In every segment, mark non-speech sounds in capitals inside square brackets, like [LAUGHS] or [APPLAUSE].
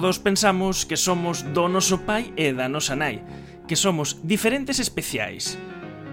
Todos pensamos que somos do noso pai e da nosa nai, que somos diferentes especiais.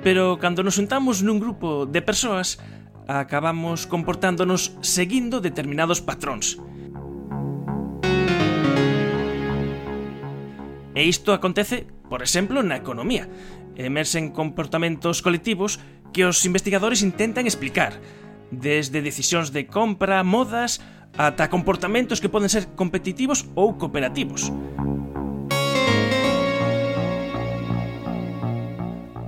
Pero cando nos juntamos nun grupo de persoas, acabamos comportándonos seguindo determinados patróns. E isto acontece, por exemplo, na economía. Emerxen comportamentos colectivos que os investigadores intentan explicar, desde decisións de compra, modas ata comportamentos que poden ser competitivos ou cooperativos.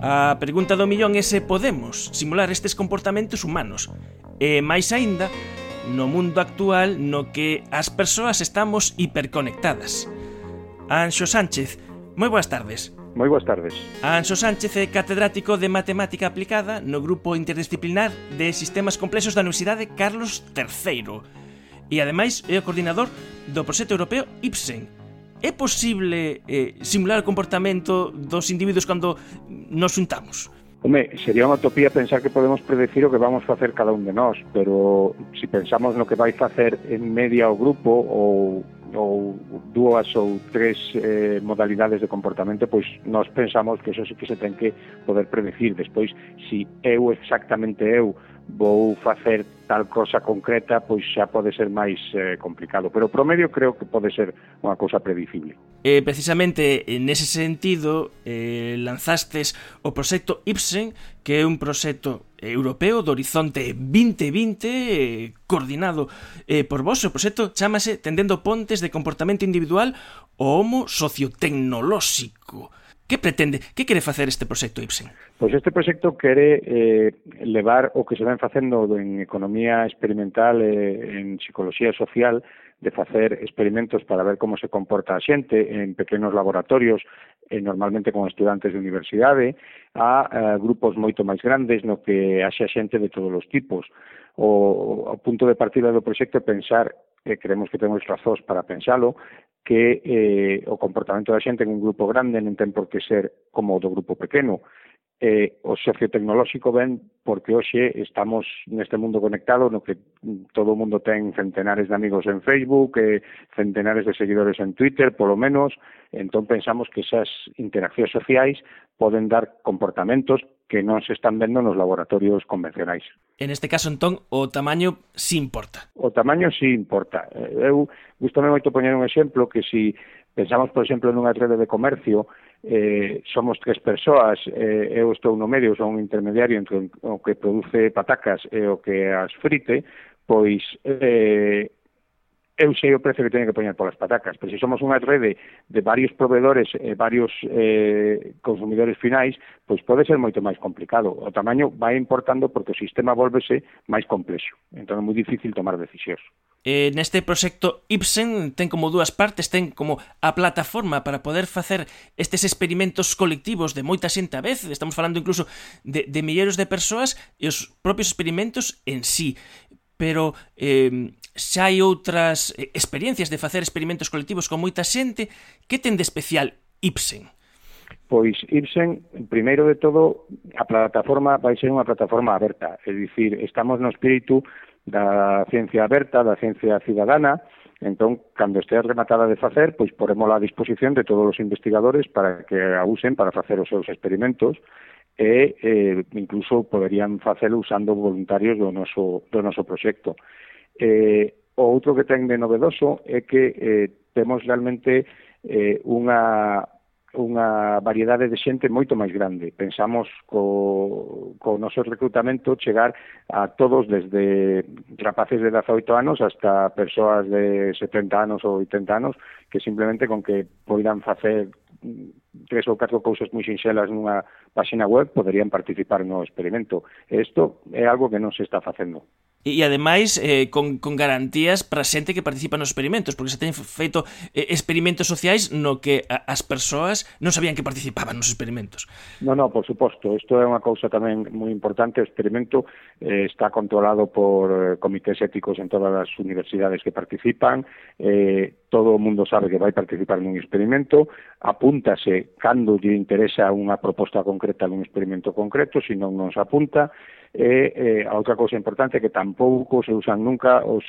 A pregunta do millón é se podemos simular estes comportamentos humanos. E máis aínda, no mundo actual no que as persoas estamos hiperconectadas. Anxo Sánchez, moi boas tardes. Moi boas tardes. Anxo Sánchez é catedrático de Matemática Aplicada no Grupo Interdisciplinar de Sistemas Complexos da Universidade Carlos III e ademais é o coordinador do proxecto europeo Ipsen. É posible eh, simular o comportamento dos individuos cando nos juntamos? Home, sería unha utopía pensar que podemos predecir o que vamos facer cada un de nós, pero se si pensamos no que vai facer en media o grupo ou ou dúas ou tres eh, modalidades de comportamento, pois nós pensamos que eso sí que se ten que poder predecir. Despois, se si eu exactamente eu vou facer tal cosa concreta, pois xa pode ser máis eh, complicado, pero o promedio creo que pode ser unha cousa predicible. Eh, precisamente nese sentido eh, lanzastes o proxecto Ipsen, que é un proxecto europeo do Horizonte 2020 eh, coordinado eh, por vos. O proxecto chamase Tendendo pontes de comportamento individual o homo sociotecnolóxico. Que pretende, que quere facer este proxecto Ibsen? Pois este proxecto quere eh, levar o que se ven facendo en economía experimental eh, en psicología social de facer experimentos para ver como se comporta a xente en pequenos laboratorios, eh, normalmente con estudantes de universidade, a, eh, grupos moito máis grandes no que haxa xente de todos os tipos. O, o punto de partida do proxecto é pensar e creemos que temos razóns para pensalo, que eh, o comportamento da xente en un grupo grande non ten por que ser como o do grupo pequeno eh, o socio tecnolóxico porque hoxe estamos neste mundo conectado no que todo o mundo ten centenares de amigos en Facebook, eh, centenares de seguidores en Twitter, polo menos, entón pensamos que esas interaccións sociais poden dar comportamentos que non se están vendo nos laboratorios convencionais. En este caso, entón, o tamaño si importa. O tamaño si importa. Eu gustame moito poñer un exemplo que si pensamos, por exemplo, nunha rede de comercio, eh, somos tres persoas, eh, eu estou no medio, son un intermediario entre o que produce patacas e o que as frite, pois eh, eu sei o precio que teñen que poñer polas patacas, pero se somos unha rede de varios proveedores e varios eh, consumidores finais, pois pode ser moito máis complicado. O tamaño vai importando porque o sistema volvese máis complexo, entón é moi difícil tomar decisións. Eh, neste proxecto Ibsen ten como dúas partes, ten como a plataforma para poder facer estes experimentos colectivos de moita xente a vez, estamos falando incluso de, de milleiros de persoas e os propios experimentos en sí. Pero eh, xa hai outras eh, experiencias de facer experimentos colectivos con moita xente que ten de especial Ibsen. Pois Ibsen, primeiro de todo, a plataforma vai ser unha plataforma aberta, é dicir, estamos no espírito da ciencia aberta, da ciencia cidadana, Entón, cando estea rematada de facer, pois poremos a disposición de todos os investigadores para que a usen para facer os seus experimentos e eh, incluso poderían facelo usando voluntarios do noso, do noso proxecto. Eh, o outro que ten de novedoso é que eh, temos realmente eh, unha, unha variedade de xente moito máis grande. Pensamos co, co noso reclutamento chegar a todos desde rapaces de 18 anos hasta persoas de 70 anos ou 80 anos que simplemente con que poidan facer mm, tres ou catro cousas moi sinxelas nunha páxina web poderían participar no experimento. E isto é algo que non se está facendo e ademais eh, con, con garantías para xente que participa nos experimentos, porque se ten feito eh, experimentos sociais no que a, as persoas non sabían que participaban nos experimentos. No, no, por suposto, isto é unha cousa tamén moi importante, o experimento eh, está controlado por eh, comités éticos en todas as universidades que participan, eh, todo o mundo sabe que vai participar nun experimento, apúntase cando lle interesa unha proposta concreta nun experimento concreto, se non nos apunta, e eh, a outra cousa importante é que tampouco se usan nunca os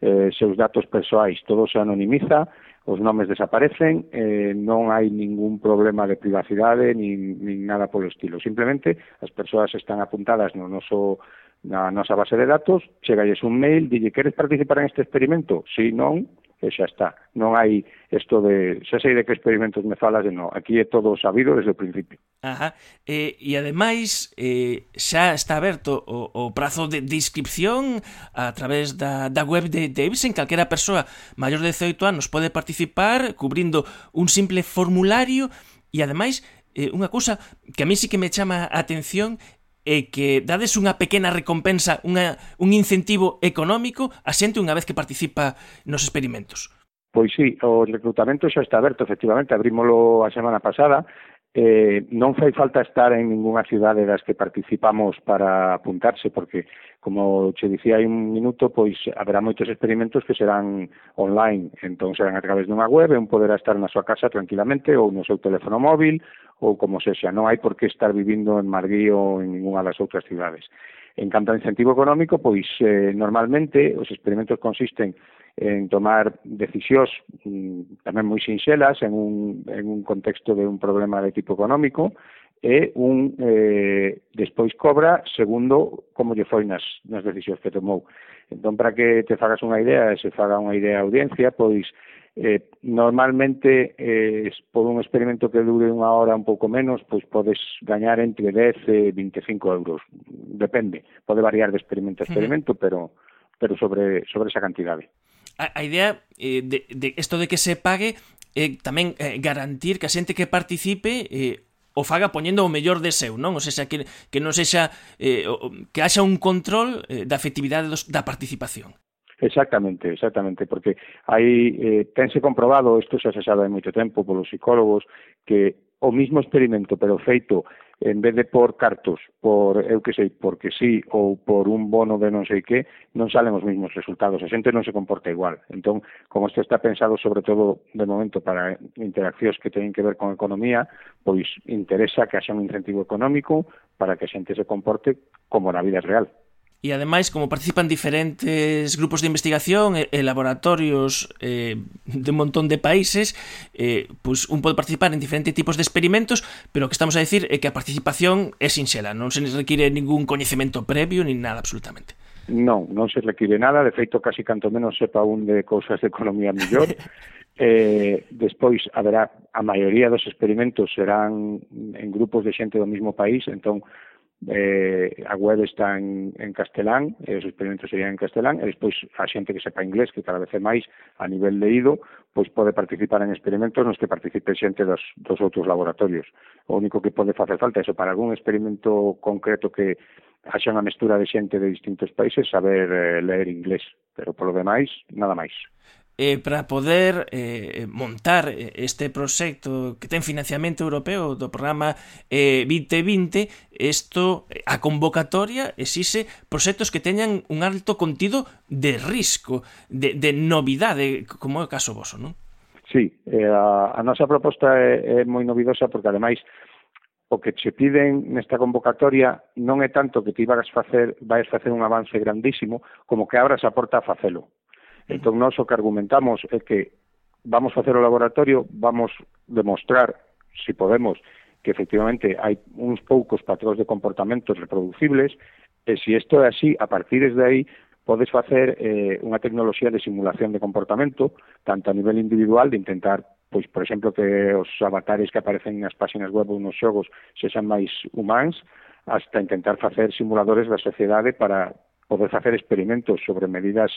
eh, seus datos persoais, todo se anonimiza, os nomes desaparecen, eh, non hai ningún problema de privacidade nin, nin nada polo estilo. Simplemente as persoas están apuntadas no noso na nosa base de datos, chegalles un mail, dille, queres participar en este experimento? Si non, e xa está. Non hai isto de, xa sei de que experimentos me falas, non, aquí é todo sabido desde o principio. Ajá. Eh, e ademais, eh, xa está aberto o, o prazo de, de inscripción a través da, da web de, de Ibsen, calquera persoa maior de 18 anos pode participar cubrindo un simple formulario e ademais eh, unha cousa que a mí sí que me chama a atención e que dades unha pequena recompensa, unha, un incentivo económico a xente unha vez que participa nos experimentos. Pois sí, o reclutamento xa está aberto, efectivamente, abrímolo a semana pasada Eh, non fai falta estar en ninguna cidade das que participamos para apuntarse, porque, como che dicía hai un minuto, pois haberá moitos experimentos que serán online, entón serán a través dunha web, e un poderá estar na súa casa tranquilamente, ou no seu teléfono móvil, ou como sexa, non hai por que estar vivindo en Madrid ou en ninguna das outras cidades. En canto ao incentivo económico, pois eh, normalmente os experimentos consisten en tomar decisións mm, tamén moi sinxelas en un, en un contexto de un problema de tipo económico e un eh, despois cobra segundo como lle foi nas, nas decisións que tomou. Entón, para que te fagas unha idea e se faga unha idea a audiencia, pois eh, normalmente eh, por un experimento que dure unha hora un pouco menos, pois podes gañar entre 10 e 25 euros. Depende, pode variar de experimento a experimento, pero pero sobre sobre esa cantidade a, a idea eh, de, de esto de que se pague eh, tamén eh, garantir que a xente que participe eh, o faga poñendo o mellor de seu, non? O sea, que, que non sexa eh, que haxa un control eh, da efectividade dos, da participación. Exactamente, exactamente, porque hai eh, tense comprobado, isto xa se sabe hai moito tempo polos psicólogos, que o mismo experimento pero feito en vez de por cartos, por eu que sei, porque sí ou por un bono de non sei que, non salen os mesmos resultados, a xente non se comporta igual. Entón, como isto está pensado sobre todo de momento para interaccións que teñen que ver con economía, pois interesa que haxa un incentivo económico para que a xente se comporte como na vida real. E ademais, como participan diferentes grupos de investigación e, e laboratorios eh, de un montón de países, eh, pues un pode participar en diferentes tipos de experimentos, pero o que estamos a decir é que a participación é sinxela, non se require ningún coñecemento previo ni nada absolutamente. Non, non se require nada, de feito, casi canto menos sepa un de cousas de economía mellor. [LAUGHS] Eh, despois haberá a maioría dos experimentos serán en grupos de xente do mesmo país, entón eh, a web está en, en castelán, e os experimentos serían en castelán, e despois a xente que sepa inglés, que cada vez é máis a nivel leído, pois pode participar en experimentos nos que participe xente dos, dos outros laboratorios. O único que pode facer falta é eso, para algún experimento concreto que haxa unha mestura de xente de distintos países, saber eh, ler inglés, pero polo demais, nada máis eh, para poder eh, eh montar eh, este proxecto que ten financiamento europeo do programa eh, 2020 isto eh, a convocatoria exixe proxectos que teñan un alto contido de risco de, de novidade como é o caso voso, non? Sí, eh, a, a nosa proposta é, é moi novidosa porque ademais o que che piden nesta convocatoria non é tanto que ti vas facer, vais facer un avance grandísimo como que abras a porta a facelo. Entón, nós o que argumentamos é que vamos facer o laboratorio, vamos demostrar, se si podemos, que efectivamente hai uns poucos patróns de comportamentos reproducibles, e se isto é así, a partir desde aí, podes facer eh, unha tecnoloxía de simulación de comportamento, tanto a nivel individual, de intentar pois, por exemplo, que os avatares que aparecen nas páxinas web ou nos xogos sexan máis humanos, hasta intentar facer simuladores da sociedade para podes facer experimentos sobre medidas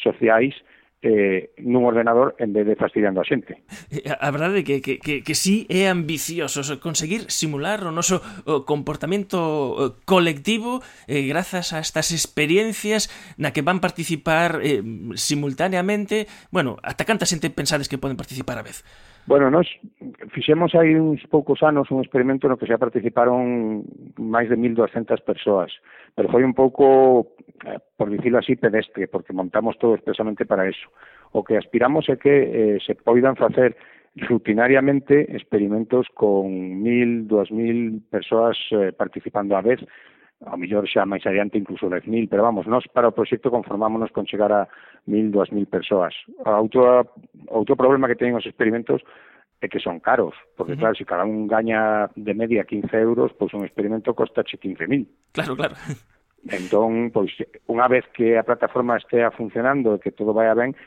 sociais eh, nun ordenador en vez de fastidiando a xente. Eh, a verdade é que, que, que, que sí é ambicioso conseguir simular o noso o comportamento colectivo eh, grazas a estas experiencias na que van participar eh, simultaneamente, bueno, ata canta xente pensades que poden participar a vez? Bueno, nos fixemos hai uns poucos anos un experimento no que xa participaron máis de 1.200 persoas pero foi un pouco, eh, por dicirlo así, pedestre, porque montamos todo expresamente para eso. O que aspiramos é que eh, se poidan facer rutinariamente experimentos con mil, dúas mil persoas eh, participando á vez, ao mellor xa máis adiante incluso 10.000, pero vamos, nós para o proxecto conformámonos con chegar a 1.000, 2.000 persoas. Outro, outro problema que teñen os experimentos e que son caros, porque uh -huh. claro, se si cada un gaña de media 15 euros, pois un experimento costa 15.000. Claro, claro. Entón, pois, unha vez que a plataforma estea funcionando e que todo vaya ben,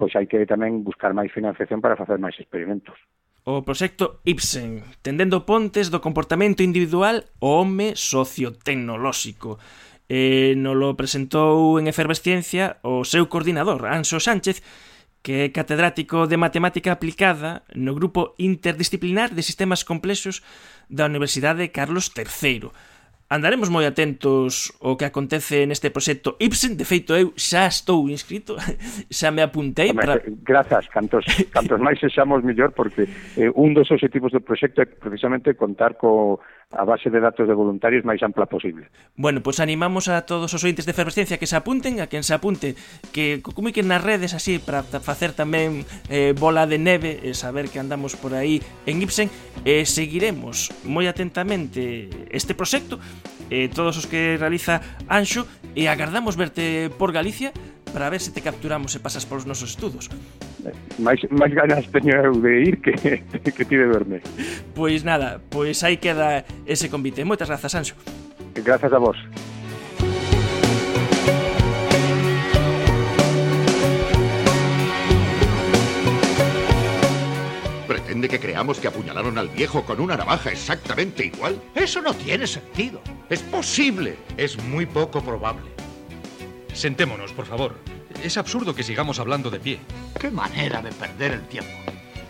pois hai que tamén buscar máis financiación para facer máis experimentos. O proxecto Ibsen, tendendo pontes do comportamento individual ao home sociotecnolóxico. Eh, e nolo presentou en Efervesciencia o seu coordinador, Anso Sánchez, que é catedrático de Matemática Aplicada no Grupo Interdisciplinar de Sistemas Complexos da Universidade Carlos III Andaremos moi atentos ao que acontece neste proxecto Ibsen, de feito eu xa estou inscrito, [LAUGHS] xa me apuntei Home, para... Grazas, cantos, cantos máis sexamos mellor, porque eh, un dos objetivos do proxecto é precisamente contar co, a base de datos de voluntarios máis ampla posible. Bueno, pois pues animamos a todos os ointes de Efervescencia que se apunten, a quen se apunte, que comuniquen nas redes así para facer tamén eh, bola de neve e saber que andamos por aí en Ibsen e seguiremos moi atentamente este proxecto eh, todos os que realiza Anxo e agardamos verte por Galicia para ver se te capturamos e pasas polos nosos estudos. Máis, máis ganas teño eu de ir que, que ti de verme. Pois nada, pois aí queda ese convite. Moitas grazas, Anxo. Grazas a vos. ¿Pretende que creamos que apuñalaron al viejo con una navaja exactamente igual? Eso no tiene sentido. Es posible. Es muy poco probable. Sentémonos, por favor. Es absurdo que sigamos hablando de pie. Qué manera de perder el tiempo.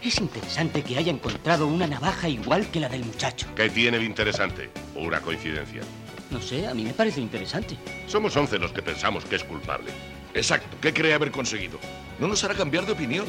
Es interesante que haya encontrado una navaja igual que la del muchacho. ¿Qué tiene de interesante? ¿Una coincidencia? No sé, a mí me parece interesante. Somos once los que pensamos que es culpable. Exacto. ¿Qué cree haber conseguido? No nos hará cambiar de opinión.